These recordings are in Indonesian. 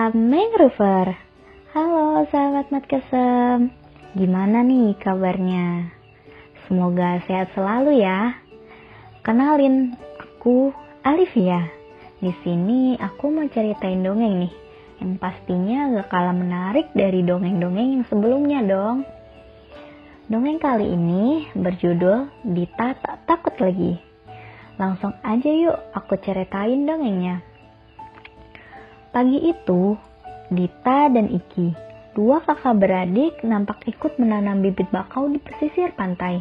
Salam Mangrover. Halo sahabat Matkesem. Gimana nih kabarnya? Semoga sehat selalu ya. Kenalin, aku Alivia. Di sini aku mau ceritain dongeng nih, yang pastinya gak kalah menarik dari dongeng-dongeng yang sebelumnya dong. Dongeng kali ini berjudul Dita Tak Takut Lagi. Langsung aja yuk aku ceritain dongengnya. Pagi itu, Dita dan Iki, dua kakak beradik nampak ikut menanam bibit bakau di pesisir pantai.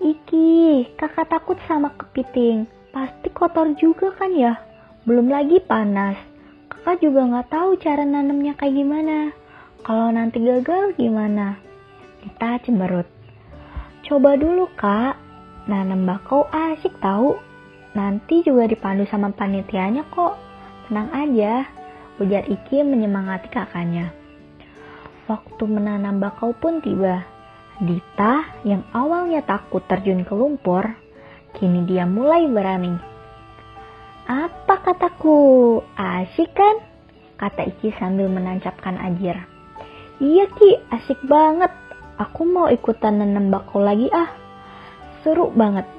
Iki, kakak takut sama kepiting. Pasti kotor juga kan ya? Belum lagi panas. Kakak juga nggak tahu cara nanamnya kayak gimana. Kalau nanti gagal gimana? Dita cemberut. Coba dulu kak, nanam bakau asik tahu. Nanti juga dipandu sama panitianya kok. Tenang aja, ujar Iki menyemangati kakaknya. Waktu menanam bakau pun tiba. Dita yang awalnya takut terjun ke lumpur, kini dia mulai berani. Apa kataku? Asik kan? Kata Iki sambil menancapkan ajir. Iya Ki, asik banget. Aku mau ikutan nanam bakau lagi ah. Seru banget.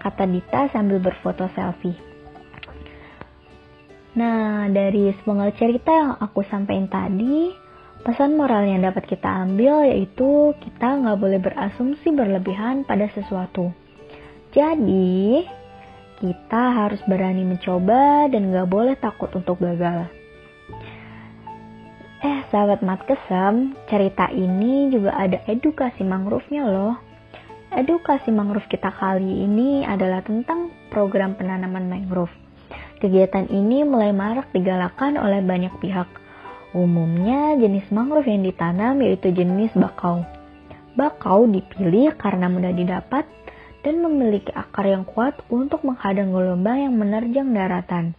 Kata Dita sambil berfoto selfie. Nah, dari semua cerita yang aku sampaikan tadi, pesan moral yang dapat kita ambil yaitu kita nggak boleh berasumsi berlebihan pada sesuatu. Jadi, kita harus berani mencoba dan nggak boleh takut untuk gagal. Eh, sahabat mat kesem, cerita ini juga ada edukasi mangrove-nya loh. Edukasi mangrove kita kali ini adalah tentang program penanaman mangrove Kegiatan ini mulai marak digalakan oleh banyak pihak. Umumnya jenis mangrove yang ditanam yaitu jenis bakau. Bakau dipilih karena mudah didapat dan memiliki akar yang kuat untuk menghadang gelombang yang menerjang daratan.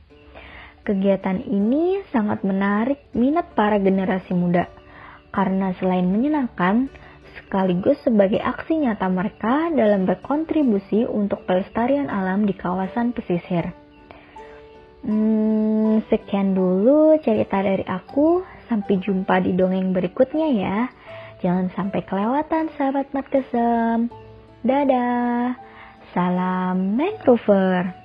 Kegiatan ini sangat menarik minat para generasi muda karena selain menyenangkan, sekaligus sebagai aksi nyata mereka dalam berkontribusi untuk pelestarian alam di kawasan pesisir. Hmm, sekian dulu cerita dari aku. Sampai jumpa di dongeng berikutnya ya. Jangan sampai kelewatan sahabat mat kesem. Dadah. Salam mangrover.